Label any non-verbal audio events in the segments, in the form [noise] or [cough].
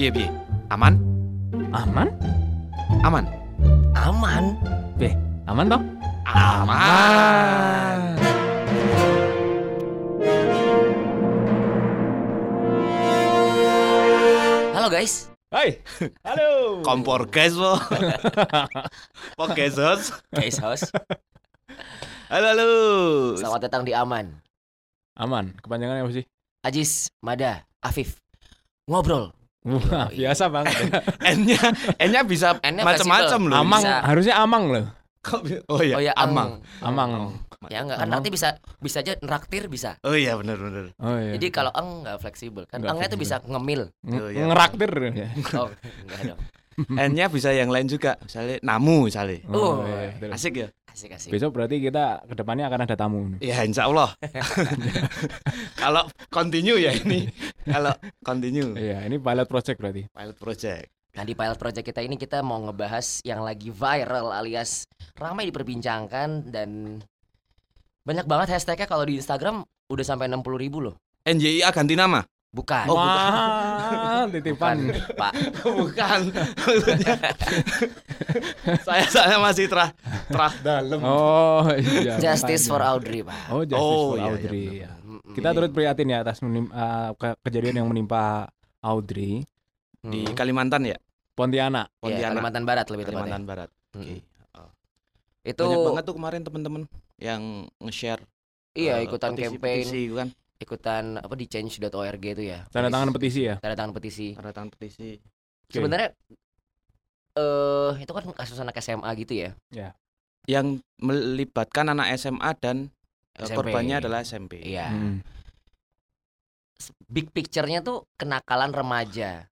Piye piye? Aman? Aman? Aman. Aman. Aman toh? Aman. Halo guys. Hai. Halo. Kompor guys lo. [laughs] Pok guys host. Guys host. Halo halo. Selamat datang di Aman. Aman. Kepanjangannya apa sih? Ajis, Mada, Afif. Ngobrol. Wah, biasa banget. ya. [laughs] N-nya N-nya bisa N-nya macam-macam loh. Amang Bisa. harusnya amang loh. Oh iya, Oh ya, amang. Amang. Ya enggak kan Amang. nanti bisa bisa aja neraktir bisa. Oh iya benar benar. Oh iya. Jadi kalau eng enggak fleksibel kan. Engnya itu bisa ngemil. Ng- Oh, iya. ngeraktir ya. Oh, enggak dong. N-nya bisa yang lain juga. Misalnya namu misalnya. Oh, iya, betul. Asik ya? Asik asik. Besok berarti kita ke depannya akan ada tamu. Ya insya Allah. [laughs] Kalau continue ya ini. Kalau continue. Iya, ini pilot project berarti. Pilot project. Nah di pilot project kita ini kita mau ngebahas yang lagi viral alias ramai diperbincangkan dan banyak banget hashtagnya kalau di Instagram udah sampai 60 ribu loh. NJIA ganti nama? Bukan. Oh, Wah, [laughs] titipan. Bukan, Pak. [laughs] Bukan. Maksudnya, saya saya masih terah terah dalam. Oh iya. Justice for. Audrey, Pak. Oh, justice Oh, for iya, iya, Audrey. benar, ya. Mm-mm. Kita turut prihatin ya atas menim- uh, ke- kejadian yang menimpa Audrey Di. Kalimantan ya? Pontianak. Iya, Pontianak. Kalimantan Barat lebih tepatnya. Kalimantan Barat. Oke. Itu Banyak banget tuh kemarin teman-teman yang nge-share iya eh, ikutan petisi- campaign, petisi itu kan, ikutan apa di change.org itu ya. Tanda Petisi- tangan petisi ya. Tanda tangan petisi. tanda tangan petisi. Oke. Sebenarnya eh itu kan kasus anak SMA gitu ya. Yang melibatkan anak SMA dan eh, SMP. korbannya adalah SMP. Iya. Hmm. Big picture-nya tuh kenakalan remaja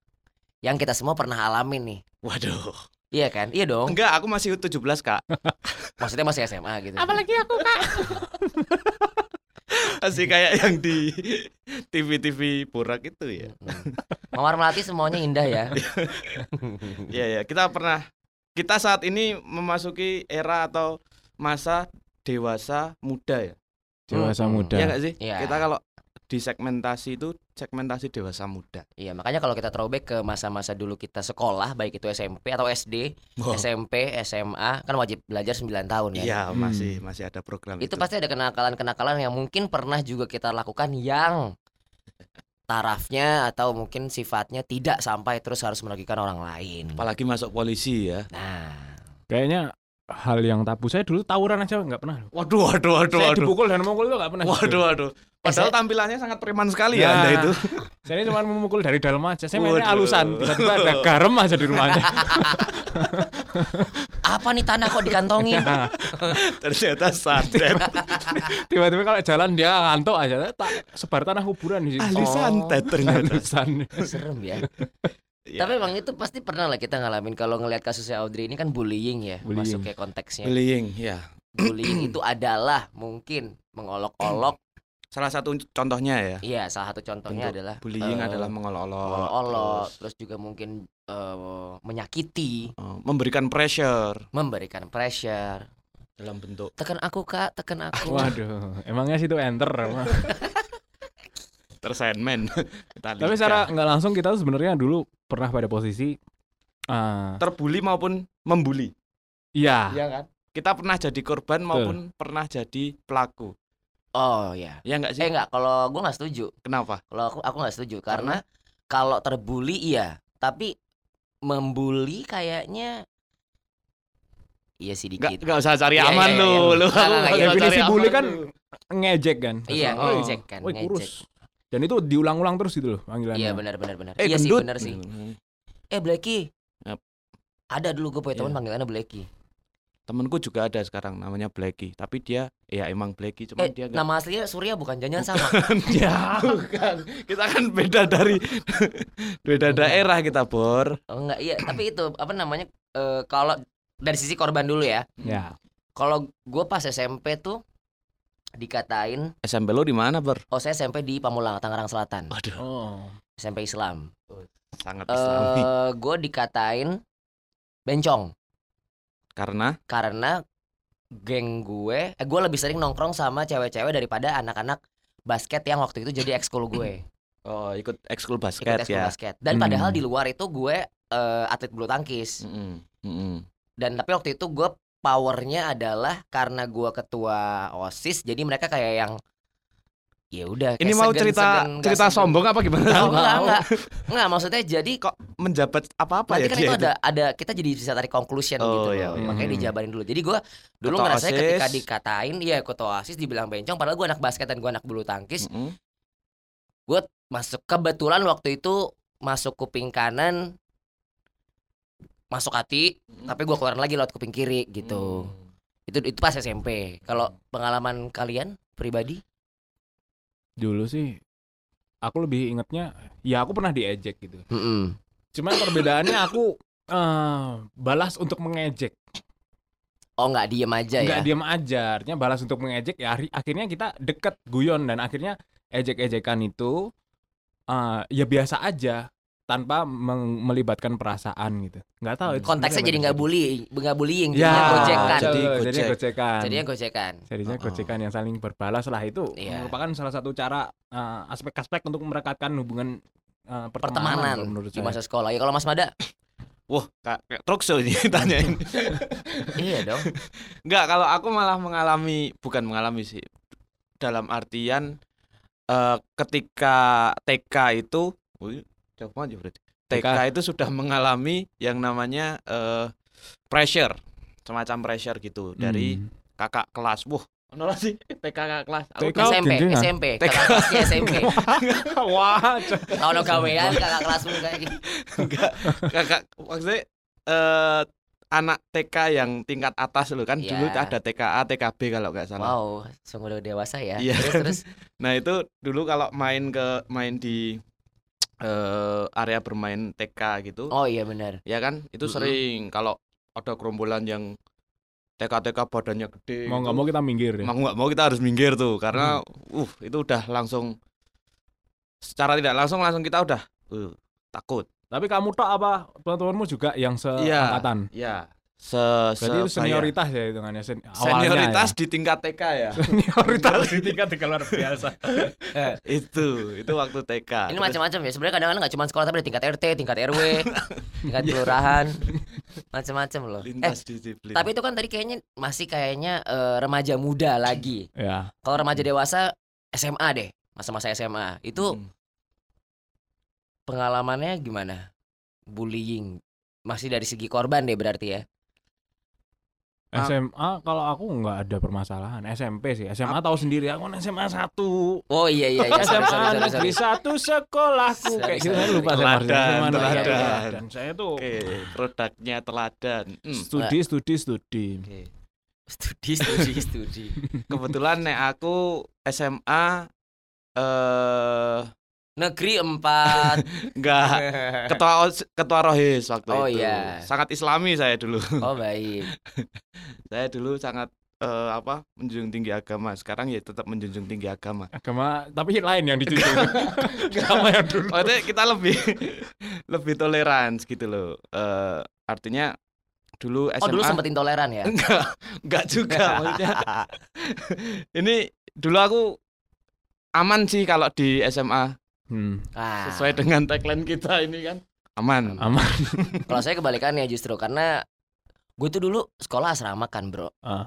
yang kita semua pernah alamin nih. Waduh. Iya kan? Iya dong. Enggak, aku masih 17, Kak. [laughs] Maksudnya masih SMA gitu. Apalagi aku kak. [laughs] Masih kayak yang di TV-TV Borak itu ya. Mawar melati semuanya indah ya. [laughs] Iya ya, kita pernah kita saat ini memasuki era atau masa dewasa muda ya. Dewasa Hmm. muda. Iya nggak sih? Iya. Kita kalau di segmentasi itu segmentasi dewasa muda. Iya, makanya kalau kita throwback ke masa-masa dulu kita sekolah, baik itu SMP atau SD, Wow. SMP, SMA, kan wajib belajar 9 tahun ya. Iya, Hmm. masih masih ada program Itu itu. pasti ada kenakalan-kenakalan yang mungkin pernah juga kita lakukan yang tarafnya atau mungkin sifatnya tidak sampai terus harus merugikan orang lain. Apalagi masuk polisi ya. Nah, Kayaknya hal yang tabu saya dulu tawuran aja nggak pernah. Waduh, waduh, waduh, saya waduh. dipukul dan memukul itu nggak pernah. Waduh, waduh. Padahal saya- tampilannya sangat preman sekali Ya. ya Anda itu. Saya cuma memukul dari dalam aja. Saya mainnya Waduh. alusan. Tiba-tiba ada garam aja di rumahnya. [laughs] apa nih tanah kok dikantongin? Nah, Ternyata santet. Tiba-tiba kalau jalan dia ngantuk aja. Tak sebar tanah kuburan di situ. Ahli Oh. santet ternyata. Alusan. Serem ya. Ya. Tapi emang itu pasti pernah lah kita ngalamin kalau ngelihat kasusnya Audrey ini kan bullying ya, Bullying. masuk ke konteksnya. bullying, ya. bullying itu adalah mungkin mengolok-olok. Salah satu contohnya ya. Iya, salah satu contohnya Bentuk adalah Bullying eh, adalah mengolok-olok. mengolok-olok, terus, terus juga mungkin eh, menyakiti, eh, memberikan pressure memberikan pressure. dalam bentuk Tekan aku kak, tekan aku. Waduh, emangnya situ enter. emang. [laughs] tersenmen. [laughs] Tapi secara nggak langsung kita tuh sebenarnya dulu pernah pada posisi ah, terbuli maupun membuli. iya. Iya kan? Kita pernah jadi korban maupun pernah jadi pelaku. Oh ya. Ya enggak sih? Eh enggak, kalau gua nggak setuju. Kenapa? Kalau aku aku nggak setuju karena kalau terbully iya, tapi membuli kayaknya iya sih Enggak dikit. enggak usah cari Iya, aman iya, lu. iya. Lu iya. cari Definisi bully kan lu. ngejek kan. Iya, Oh. ngejek kan, Woi, ngejek. kurus. Dan itu diulang-ulang terus gitu loh panggilannya. Iya benar benar benar. Eh, iya sih gendut. benar sih. Eh Blacky. Yap. Ada dulu gue punya teman Iya. panggilannya Blacky. Temenku juga ada sekarang namanya Blacky, tapi dia ya emang Blacky cuma Eh, dia enggak nama aslinya Surya bukan jangan sama. [laughs] ya, bukan. Kita kan beda dari [laughs] beda daerah kita, Bor. oh enggak, iya, tapi itu apa namanya? eh, kalau dari sisi korban dulu ya. Ya. Kalau gue pas SMP tuh dikatain, SMP lo di mana, Bor? oh saya SMP di Pamulang, Tangerang Selatan, Waduh, Oh. SMP Islam. sangat islami. Eh, gue dikatain bencong Karena karena geng gue, eh gue lebih sering nongkrong sama cewek-cewek daripada anak-anak basket yang waktu itu jadi ekskul gue. [clears throat] Oh, ikut ekskul ikut basket ekskul ya. basket. Dan Hmm. padahal di luar itu gue eh, atlet bulu tangkis. Mm-mm, mm-mm. Dan tapi waktu itu gue powernya adalah karena gue ketua osis, jadi mereka kayak yang ya udah. Ini mau segan- cerita nggak cerita segan. sombong apa gimana? Oh, enggak, enggak, enggak, maksudnya jadi Kok menjabat apa-apa nanti ya kan dia itu ada ada kita jadi bisa tarik conclusion Oh, gitu iya, loh. iya. makanya Hmm. dijabarin dulu jadi gue dulu Ketua ngerasanya OSIS. ketika dikatain iya ketua osis dibilang bencong padahal gue anak basket dan gue anak bulu tangkis Mm-mm. masuk kebetulan waktu itu masuk kuping kanan masuk hati tapi gue keluarin lagi lewat kuping kiri gitu Hmm. itu itu pas SMP kalau pengalaman kalian pribadi Dulu sih aku lebih ingetnya ya aku pernah diejek gitu. Mm-mm. Cuman perbedaannya aku eh, balas untuk mengejek. oh nggak diem aja Enggak ya diam aja, artinya balas untuk mengejek ya akhirnya kita deket guyon dan akhirnya ejek-ejekan itu eh, ya biasa aja tanpa melibatkan perasaan gitu. Nggak tahu itu konteksnya jadi sebenarnya nggak bagaimana. bullying nggak bullying Ya, jadinya gojekan jadi jadi gojek. gocekan. jadinya gojekan Jadinya Oh, oh. gocekan yang saling berbalas lah itu Iya. merupakan salah satu cara eh, aspek-aspek untuk merekatkan hubungan eh, pertemanan, pertemanan menurut di saya. masa sekolah ya kalau Mas Mada Wah, kak, kayak talk show ini tanyain. [laughs] iya dong Enggak, kalau aku malah mengalami bukan mengalami sih. Dalam artian eh, ketika TK itu, Banget ya berarti. TK TK. itu sudah mengalami yang namanya eh, pressure, semacam pressure gitu dari Hmm. kakak kelas. Wah, ono lah sih TK kakak kelas. Aku TK. SMP. SMP TK. kelasnya SMP [laughs] Wah, kalau gawean kakak kelasmu kayak gitu enggak kakak maksudnya eh anak TK yang tingkat atas loh kan dulu Iya. ada TKA, TKB kalau nggak salah. wow sungguh dewasa ya Iya. terus terus [laughs] Nah itu dulu kalau main ke main di eh area bermain TK gitu, oh iya benar ya kan itu Mm-mm. sering kalau ada gerombolan yang TK-TK badannya gede, mau nggak gitu, mau kita minggir ya. mau nggak mau kita harus minggir tuh karena uh itu udah langsung secara tidak langsung langsung kita udah uh, takut. Tapi kamu tok apa teman-temanmu juga yang Iya. seangkatan? Ya, se Berarti itu sebaya. senioritas ya hitungannya sen awalnya senioritas ya. di tingkat TK ya. [laughs] senioritas di tingkat tiga luar biasa. [laughs] itu itu waktu TK. ini macam-macam ya sebenarnya kadang-kadang nggak cuma sekolah tapi ada tingkat RT tingkat RW [laughs] tingkat kelurahan macam-macam loh eh disiplin. tapi itu kan tadi kayaknya masih kayaknya eh, remaja muda lagi ya. kalau remaja dewasa SMA deh masa-masa SMA itu Mm. pengalamannya gimana bullying masih dari segi korban deh berarti ya. SMA kalau aku nggak ada permasalahan. SMP sih. SMA tahu sendiri aku kan SMA satu. oh iya iya iya sorry, sorry, SMA sorry, negeri sorry. satu sekolahku Sorry, kayak gitu saya lupa Teladan, SMA satu teladan. teladan. Saya tuh Oke, produknya teladan. Hmm. studi studi studi. Oke. studi studi studi [laughs] Kebetulan nek aku SMA eh negeri empat [laughs] enggak ketua ketua rohis waktu Oh, itu. iya. Sangat islami saya dulu. oh baik [laughs] saya dulu sangat eh, apa? menjunjung tinggi agama. Sekarang ya tetap menjunjung tinggi agama. Agama tapi lain yang [laughs] dijunjung. Agama yang dulu. Maksudnya kita lebih lebih toleran gitu loh. Eh artinya dulu SMA oh dulu sempat intoleran ya enggak enggak juga maksudnya ini dulu aku aman sih kalau di SMA Hmm, ah, sesuai dengan tagline kita ini kan. Aman. Aman. [laughs] kalau saya kebalikannya justru karena gue tuh dulu sekolah asrama kan bro. Ah.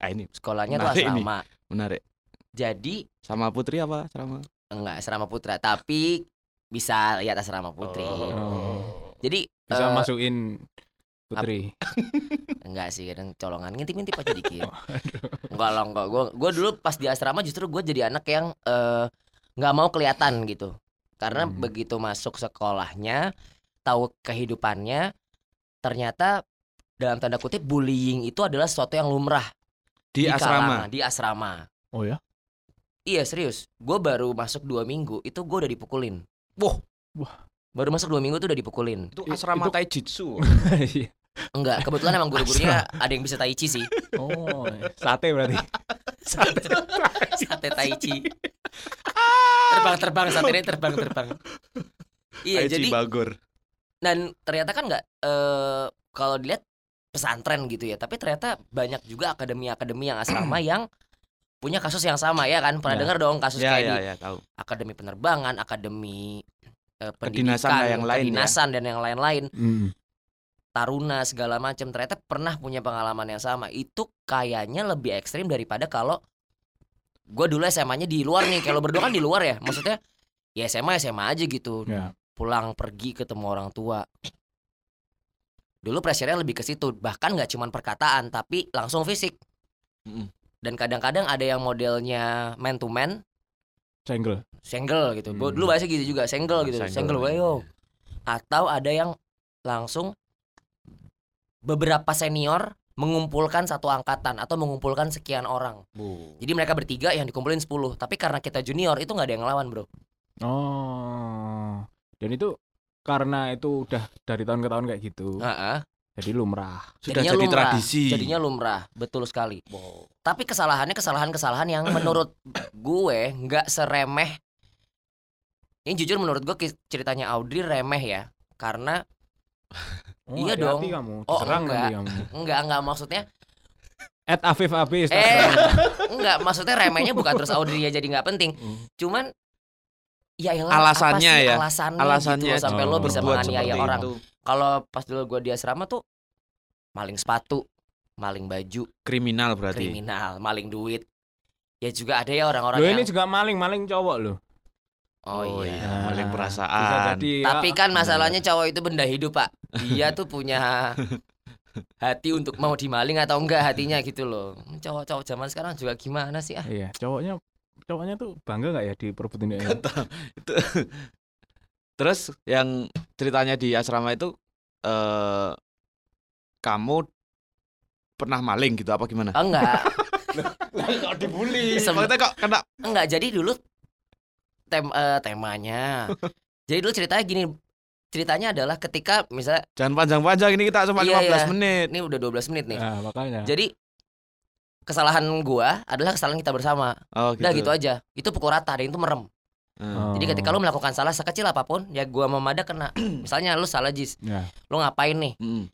Ini. Sekolahnya tuh Menarik ini. asrama. Menarik. Jadi sama putri apa sama enggak asrama putra tapi bisa lihat asrama putri. Oh. jadi Bisa eh, masukin Putri. [laughs] enggak sih kadang colongan ngintip-ngintip aja dikit. [laughs] Enggak lah enggak. Gue gue dulu pas di asrama justru gue jadi anak yang eh, nggak mau kelihatan gitu karena Hmm. begitu masuk sekolahnya tahu kehidupannya ternyata dalam tanda kutip bullying itu adalah sesuatu yang lumrah di, asrama kalangan, di asrama Oh ya? iya serius gue baru masuk dua minggu itu gue udah dipukulin Wah. Wah. baru masuk dua minggu tuh udah dipukulin itu asrama itu- taijutsu [laughs] Iya. Enggak kebetulan emang guru-gurunya ada yang bisa tai chi sih oh, sate berarti. sate sate tai chi terbang terbang sate ini terbang terbang iya Taichi jadi bagor dan ternyata kan nggak eh kalau dilihat pesantren gitu ya tapi ternyata banyak juga akademi-akademi yang asrama [clears throat] yang punya kasus yang sama ya kan pernah Ya. dengar dong kasus Ya kayak ya di ya tahu. akademi penerbangan akademi eh, Kedinasan pendidikan yang lain ya. kedinasan dan yang lain-lain Mm. Taruna segala macam ternyata pernah punya pengalaman yang sama. Itu kayaknya lebih ekstrim daripada kalau gue dulu SMA-nya di luar nih. Kalau berdua kan di luar ya. Maksudnya ya SMA SMA aja gitu. Ya. pulang pergi ketemu orang tua. Dulu pressure-nya lebih ke situ. Bahkan nggak cuman perkataan tapi langsung fisik. Dan kadang-kadang ada yang modelnya man to man Senggel. single gitu Hmm. dulu bahasa gitu juga. Single gitu. Single. single wayo. Atau ada yang langsung beberapa senior mengumpulkan satu angkatan atau mengumpulkan sekian orang jadi mereka bertiga yang dikumpulin 10 tapi karena kita junior itu nggak ada yang ngelawan bro Oh. Dan itu karena itu udah dari tahun ke tahun kayak gitu. Heeh. Jadi lumrah. Sudah Jadinya jadi lumrah. tradisi. jadinya lumrah betul sekali tapi kesalahannya kesalahan-kesalahan yang menurut gue nggak seremeh ini jujur menurut gue ceritanya Audrey remeh ya karena Oh, Iya dong. kamu. Oh, enggak. nanti kamu. enggak enggak maksudnya At Afif Afif. eh [laughs] enggak maksudnya remehnya bukan terus Audrey jadi nggak penting Hmm. cuman ya elah, Alasannya apa sih ya. alasannya, Alasannya gitu loh, sampai lo Oh. bisa berbuat menganiaya orang kalau pas dulu gue di asrama tuh maling sepatu maling baju kriminal berarti. kriminal maling duit ya juga ada ya orang-orang Lo yang ini juga maling-maling cowok lo. Oh, iya maling Bisa perasaan. jadi Tapi ya, kan masalahnya cowok itu benda hidup pak [laughs] Dia tuh punya hati untuk mau dimaling atau enggak hatinya gitu loh Cowok-cowok zaman sekarang juga gimana sih ah Iya, cowoknya cowoknya tuh bangga nggak ya diperbutin dia? [laughs] itu terus yang ceritanya di asrama itu eh kamu pernah maling gitu apa gimana? Enggak [laughs] kok dibully. Sem- kok kena Enggak jadi dulu tem eh, temanya [laughs] Jadi dulu ceritanya gini Ceritanya adalah ketika misalnya jangan panjang-panjang ini kita cuma Iya, 15 iya. menit. Ini udah 12 menit nih Nah, makanya. Jadi kesalahan gua adalah kesalahan kita bersama Oh gitu. Udah gitu aja Itu pukul rata dan itu merem Hmm. Jadi ketika lu melakukan salah sekecil apa pun Ya gua sama Mada kena [clears throat] Misalnya lu salah Jis Ya. Lu ngapain nih Mm,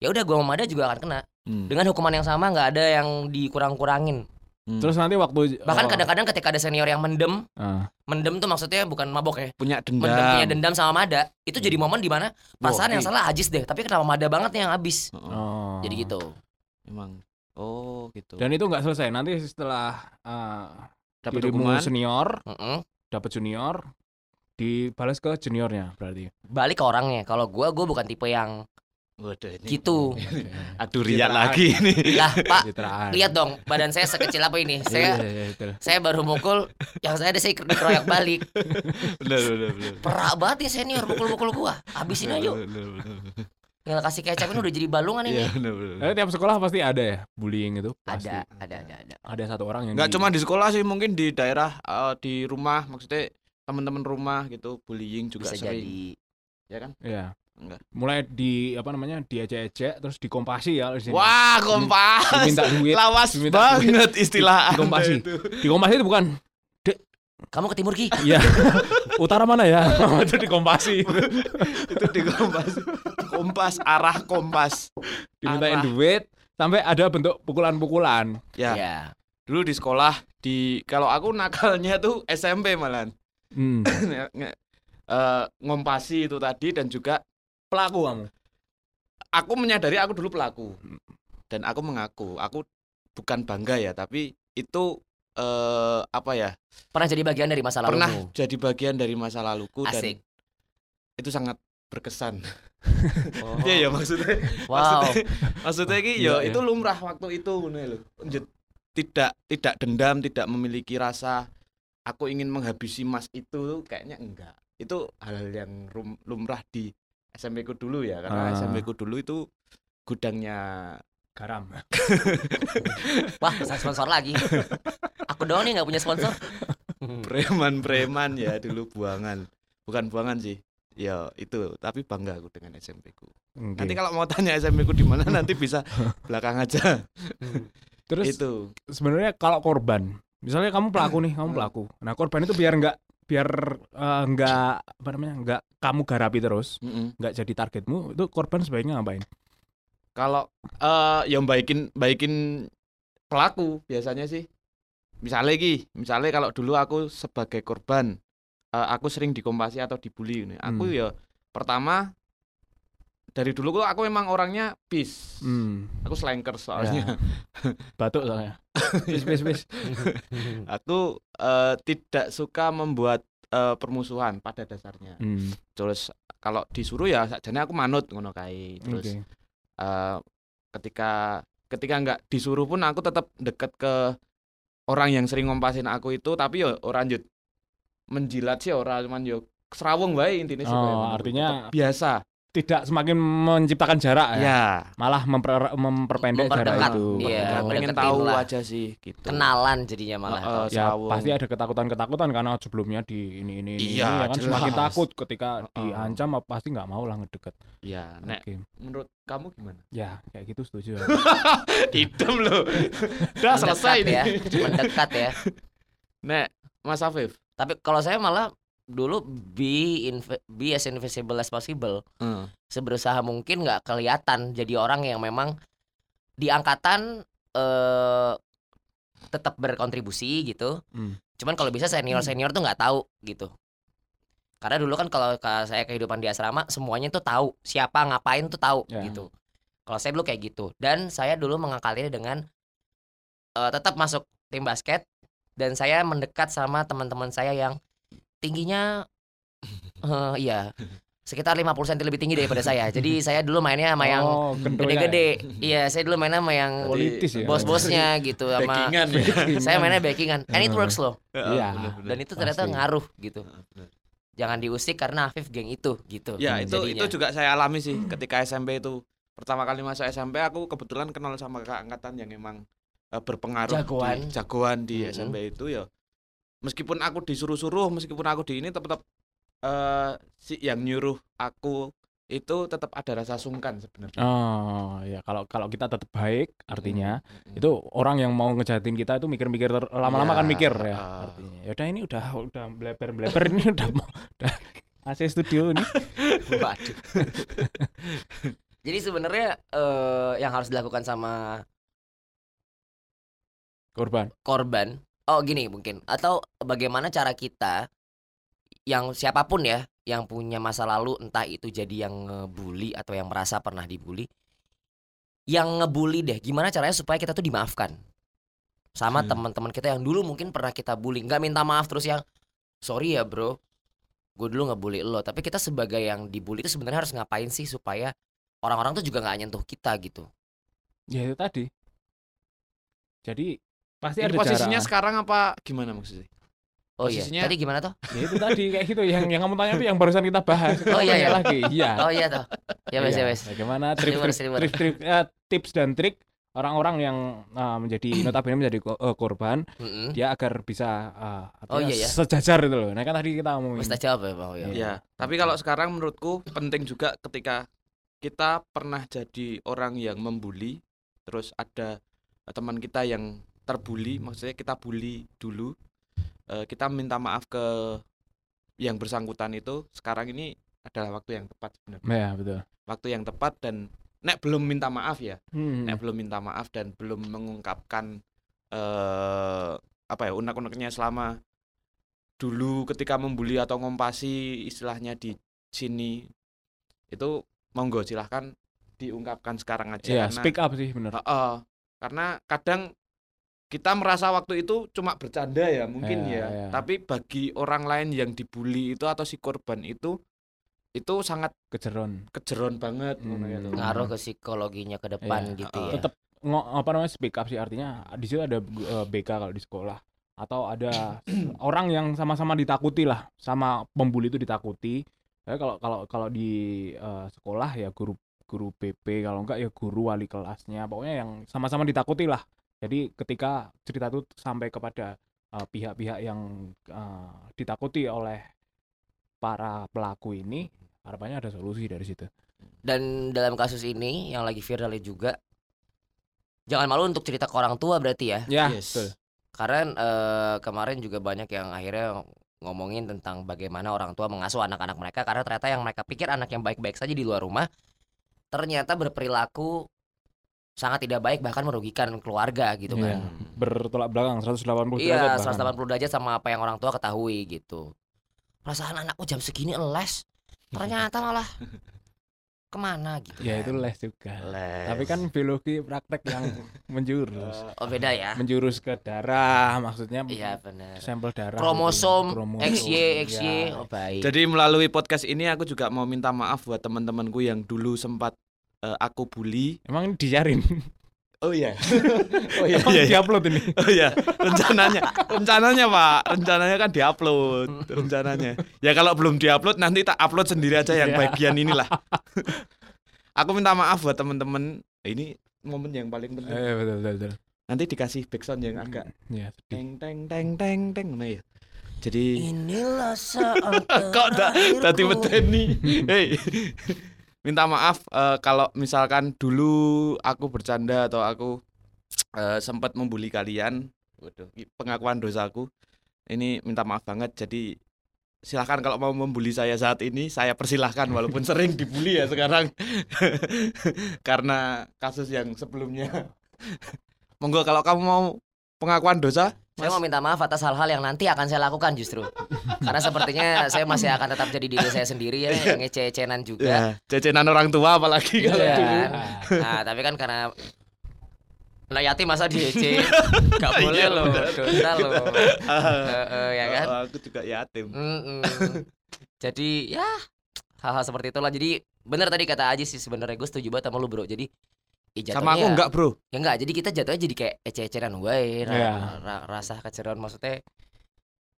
ya udah gua sama Mada juga akan kena mm, dengan hukuman yang sama nggak ada yang dikurang-kurangin mm. Terus nanti waktu bahkan oh, kadang-kadang ketika ada senior yang mendem ah, mendem tuh maksudnya bukan mabok ya punya dendam. mendem punya dendam sama Mada itu jadi momen di mana perasaan yang Wah, salah Ajis deh tapi kenapa Mada banget nih yang habis Oh, oh. jadi gitu Emang. Oh gitu. Dan itu nggak selesai. Nanti setelah uh, dapat dirimu hukuman. senior, Mm-mm. dapat junior, dibalas ke juniornya berarti. balik ke orangnya kalau gua gua bukan tipe yang Waduh, ini. gitu Aduh riak lagi ini. lah pak Citraan. lihat dong badan saya sekecil apa ini [laughs] saya iya, iya, saya baru mukul yang saya ada saya dikeroyak balik benar benar benar. perak banget nih senior mukul-mukul gua habisin aja yuk Benar, benar, benar. tinggal kasih kecap ini udah jadi balungan ini Iya benar benar. Eh, tiap sekolah pasti ada ya bullying itu. Pasti. ada ada ada ada Ada satu orang yang Enggak di- cuma di sekolah sih mungkin di daerah eh, di rumah maksudnya teman-teman rumah gitu bullying juga bisa sering jadi ya kan Iya. Enggak. Mulai di apa namanya diejek-ejek terus dikompasi ya di sini. wah kompas Diminta duit. lawas Diminta banget istilah Dikompasi. Itu Dikompasi itu bukan kamu ke timur ki Iya. Utara mana ya? [laughs] [laughs] itu dikompasi. itu di kompas kompas arah kompas Dimintain Arah. duit sampai ada bentuk pukulan-pukulan. ya ya dulu di sekolah di kalau aku nakalnya tuh SMP malan Hmm. [laughs] Eh, ngompasi itu tadi dan juga Pelaku kamu. aku menyadari aku dulu pelaku. Dan aku mengaku. Aku bukan bangga ya tapi itu eh apa ya? Pernah jadi bagian dari masa lalu pernah jadi bagian dari masa laluku dan asik. itu sangat berkesan. Oh. [laughs] Iya ya maksudnya wow. maksudnya [laughs] maksudnya Iya, ya iya. itu lumrah waktu itu tidak tidak dendam tidak memiliki rasa aku ingin menghabisi mas itu kayaknya enggak. Itu hal yang rum- lumrah di SMP ku dulu ya karena Ah. SMP ku dulu itu gudangnya Garam. [laughs] wah saya sponsor lagi aku doang nih nggak punya sponsor preman-preman ya dulu buangan bukan buangan sih ya itu tapi bangga aku dengan SMP ku Oke. nanti kalau mau tanya SMP ku di mana nanti bisa belakang aja [laughs] Terus itu sebenarnya kalau korban, misalnya kamu pelaku [clears throat] nih, kamu pelaku. Nah, korban itu biar nggak biar eh, nggak apa namanya nggak kamu garapi terus, nggak jadi targetmu, itu korban sebaiknya ngapain? kalau eh yang baikin baikin pelaku biasanya sih misalnya ki misalnya kalau dulu aku sebagai korban eh, aku sering dikompasi atau dibully ini aku Hmm. ya pertama dari dulu kok aku memang orangnya peace Hmm. aku slanker soalnya [laughs] Batuk soalnya. [laughs] Wis wis wis. aku eh, tidak suka membuat eh, permusuhan pada dasarnya Hmm. terus kalau disuruh ya sakjane aku manut ngono kae terus Oke. eh, ketika ketika nggak disuruh pun aku tetap deket ke orang yang sering ngompasin aku itu tapi yo orang lanjut menjilat sih orang cuman yo serawung wae intinya sih Oh, artinya biasa Tidak semakin menciptakan jarak ya. ya Malah memper, memperpendek jarak itu. iya, ya, Oh. pengen tahu lah. aja sih gitu Kenalan jadinya malah. Heeh, ya pasti ada ketakutan-ketakutan karena sebelumnya di ini ini ini, Iya, ini, ya kan semakin jelas. takut ketika Heeh. diancam apa pasti nggak mau lah ngedeket. ya nek Oke. menurut kamu gimana Ya kayak gitu setuju. ya. [laughs] idem loh [laughs] udah selesai Mendekat ya, nih mendekat ya. nek Mas Afif Tapi kalau saya malah dulu be inv- be as invisible as possible. Heeh. Seberusaha mungkin nggak kelihatan jadi orang yang memang di angkatan eh tetap berkontribusi gitu. Hmm. Cuman kalau bisa senior senior tuh nggak tahu gitu. Karena dulu kan kalau ka- saya kehidupan di asrama semuanya tuh tahu siapa ngapain tuh tahu Ya. gitu. Kalau saya dulu kayak gitu dan saya dulu mengakalinya dengan eh, tetap masuk tim basket dan saya mendekat sama teman-teman saya yang tingginya [laughs] eh, iya sekitar 50 cm lebih tinggi daripada saya. Jadi [laughs] saya dulu mainnya sama yang oh, ya? gede-gede. Iya, saya dulu mainnya sama yang Politis ya. bos-bosnya gitu sama backingan ya [laughs] saya mainnya backingan and it Hmm. works loh. Iya. bener-bener. Dan itu ternyata Pasti. ngaruh gitu. Jangan diusik karena Afif geng itu gitu. Ya Hmm, itu jadinya. itu juga saya alami sih ketika SMP itu pertama kali masuk SMP aku kebetulan kenal sama kakak angkatan yang emang eh, berpengaruh Jagoan. di, jagoan di Mhm. SMP itu ya meskipun aku disuruh-suruh meskipun aku di ini tetap eh si yang nyuruh aku itu tetap ada rasa sungkan sebenarnya Oh ya kalau kalau kita tetap baik artinya Mhm. itu orang yang mau ngejahatin kita itu mikir-mikir lama-lama Iya, kan mikir ya ah. artinya. Yaudah ini udah udah bleber-bleber ini [laughs] udah mau udah AC studio ini. [laughs] Waduh. [laughs] Jadi sebenarnya eh, yang harus dilakukan sama Korban. korban, oh gini mungkin, atau bagaimana cara kita yang siapa pun ya yang punya masa lalu entah itu jadi yang ngebully atau yang merasa pernah dibully, yang ngebully deh, gimana caranya supaya kita tuh dimaafkan sama Hmm. teman-teman kita yang dulu mungkin pernah kita bully, nggak minta maaf terus yang sorry ya bro, gue dulu ngebully lo, tapi kita sebagai yang dibully itu sebenarnya harus ngapain sih supaya orang-orang tuh juga nggak nyentuh kita gitu. Ya itu tadi. Jadi pasti Ini ada posisinya cara. sekarang apa gimana maksudnya Oh iya, Posisinya- tadi gimana tuh? Ya itu tadi kayak gitu yang yang kamu tanya itu yang barusan kita bahas. Oh, iya, iya. lagi. Iya. Oh iya tuh, ya wes ya Iya. wes. Bagaimana Streamer, trik-trik streamer. trik-trik, eh, tips dan trik orang-orang yang eh, menjadi [clears throat] notabene menjadi eh, korban Mm-mm. dia agar bisa eh, Oh, artinya iya, ya. sejajar itu loh. Nah kan tadi kita ngomongin. Jawab ya. Ya. Iya. Ya, tapi kalau sekarang menurutku penting juga ketika kita pernah jadi orang yang membuli, terus ada teman kita yang terbuli, maksudnya kita bully dulu, eh, kita minta maaf ke yang bersangkutan itu. Sekarang ini adalah waktu yang tepat sebenarnya, Ya betul. waktu yang tepat dan nek belum minta maaf ya, Hmm. nek belum minta maaf dan belum mengungkapkan eh apa ya unek-uneknya selama dulu ketika membuli atau ngompasi istilahnya di sini itu monggo silahkan diungkapkan sekarang aja Iya, karena speak up sih bener. Heeh. karena kadang kita merasa waktu itu cuma bercanda ya mungkin Iya, ya iya. tapi bagi orang lain yang dibully itu atau si korban itu itu sangat Kejeron. kejeron banget ya Hmm. Ngaruh ke psikologinya ke depan Iya, gitu uh, ya. Tetap apa namanya speak up sih artinya di situ ada eh, BK kalau di sekolah atau ada [clears throat] orang yang sama-sama ditakuti lah sama pembuli itu ditakuti. Ya, kalau kalau kalau di eh, sekolah ya guru guru PP kalau enggak ya guru wali kelasnya pokoknya yang sama-sama ditakuti lah. Jadi ketika cerita itu sampai kepada eh, pihak-pihak yang eh, ditakuti oleh para pelaku ini harapannya ada solusi dari situ. Dan dalam kasus ini yang lagi viral juga jangan malu untuk cerita ke orang tua berarti ya. Ya, Yes. betul. Karena eh, kemarin juga banyak yang akhirnya ngomongin tentang bagaimana orang tua mengasuh anak-anak mereka karena ternyata yang mereka pikir anak yang baik-baik saja di luar rumah ternyata berperilaku sangat tidak baik bahkan merugikan keluarga gitu Iya. kan. Bertolak belakang 180 derajat Iya, bahkan. 180 derajat sama apa yang orang tua ketahui gitu. Perasaan anakku jam segini les, ternyata malah ke mana gitu. Ya kan. itu les juga. Les. Tapi kan biologi praktek yang menjurus. Oh beda ya. menjurus ke darah maksudnya Iya benar. sampel darah Kromosom, gitu. Kromosom, XY, XY, ya. oh baik. Jadi melalui podcast ini aku juga mau minta maaf buat teman-temanku yang dulu sempat eh, aku bully. emang ini disiarin Oh iya. [laughs] oh iya. emang iya, iya. diupload ini Oh iya, rencananya, rencananya Pak, rencananya kan diupload, [laughs] rencananya. Ya kalau belum diupload nanti tak upload sendiri aja yang Iya. bagian inilah. [laughs] Aku minta maaf buat teman-teman. Ini momen yang paling penting. eh, betul betul, betul. Nanti dikasih backsound yang agak ya teng teng teng teng teng nah ya. Jadi Inilah saat kok tadi medeni. Hei. Minta maaf eh, kalau misalkan dulu aku bercanda atau aku eh, sempat membuli kalian. Waduh, pengakuan dosaku. Ini minta maaf banget. Jadi silahkan kalau mau membuli saya saat ini saya persilahkan walaupun sering dibully ya sekarang [laughs] karena kasus yang sebelumnya [laughs] monggo kalau kamu mau pengakuan dosa Saya mau minta maaf atas hal-hal yang nanti akan saya lakukan justru. Karena sepertinya saya masih akan tetap jadi diri saya sendiri ya, ngece-ngecenan juga. ya cecenan orang tua apalagi kalau Iya. dulu Nah, tapi kan karena Nah yatim masa diece Gak Iya, boleh loh. Dosa loh. Ya kan? Oh, aku juga yatim. Mm-mm. Jadi ya Hal-hal seperti itulah. Jadi bener tadi kata Aji sih sebenarnya. Gue setuju banget sama lu bro. Jadi ya sama aku enggak bro. Ya enggak Jadi kita jatuhnya jadi kayak ece-eceran wae ra- Iya. ra- Rasa keceroan maksudnya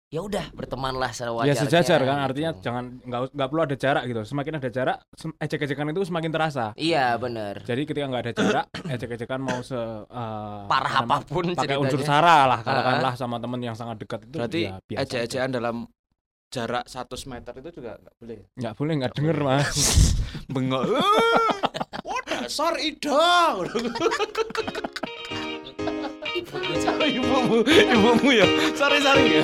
ya udah bertemanlah ya sewajarnya sejajar kan gitu. artinya jangan nggak us- nggak perlu ada jarak gitu. Semakin ada jarak ejek-ejekan itu semakin terasa. Iya bener. Jadi ketika nggak ada jarak [coughs] ejek-ejekan mau se eh, Parah apa namanya, apa pun pakai unsur ceritanya. sara lah katakanlah sama temen yang sangat dekat itu berarti ya ejek-ejekan dalam jarak 100 meter itu juga enggak boleh nggak boleh nggak denger mas. [laughs] Bengok [laughs] oh dasar ida ibumu ibumu ya. Sorry sorry. Ya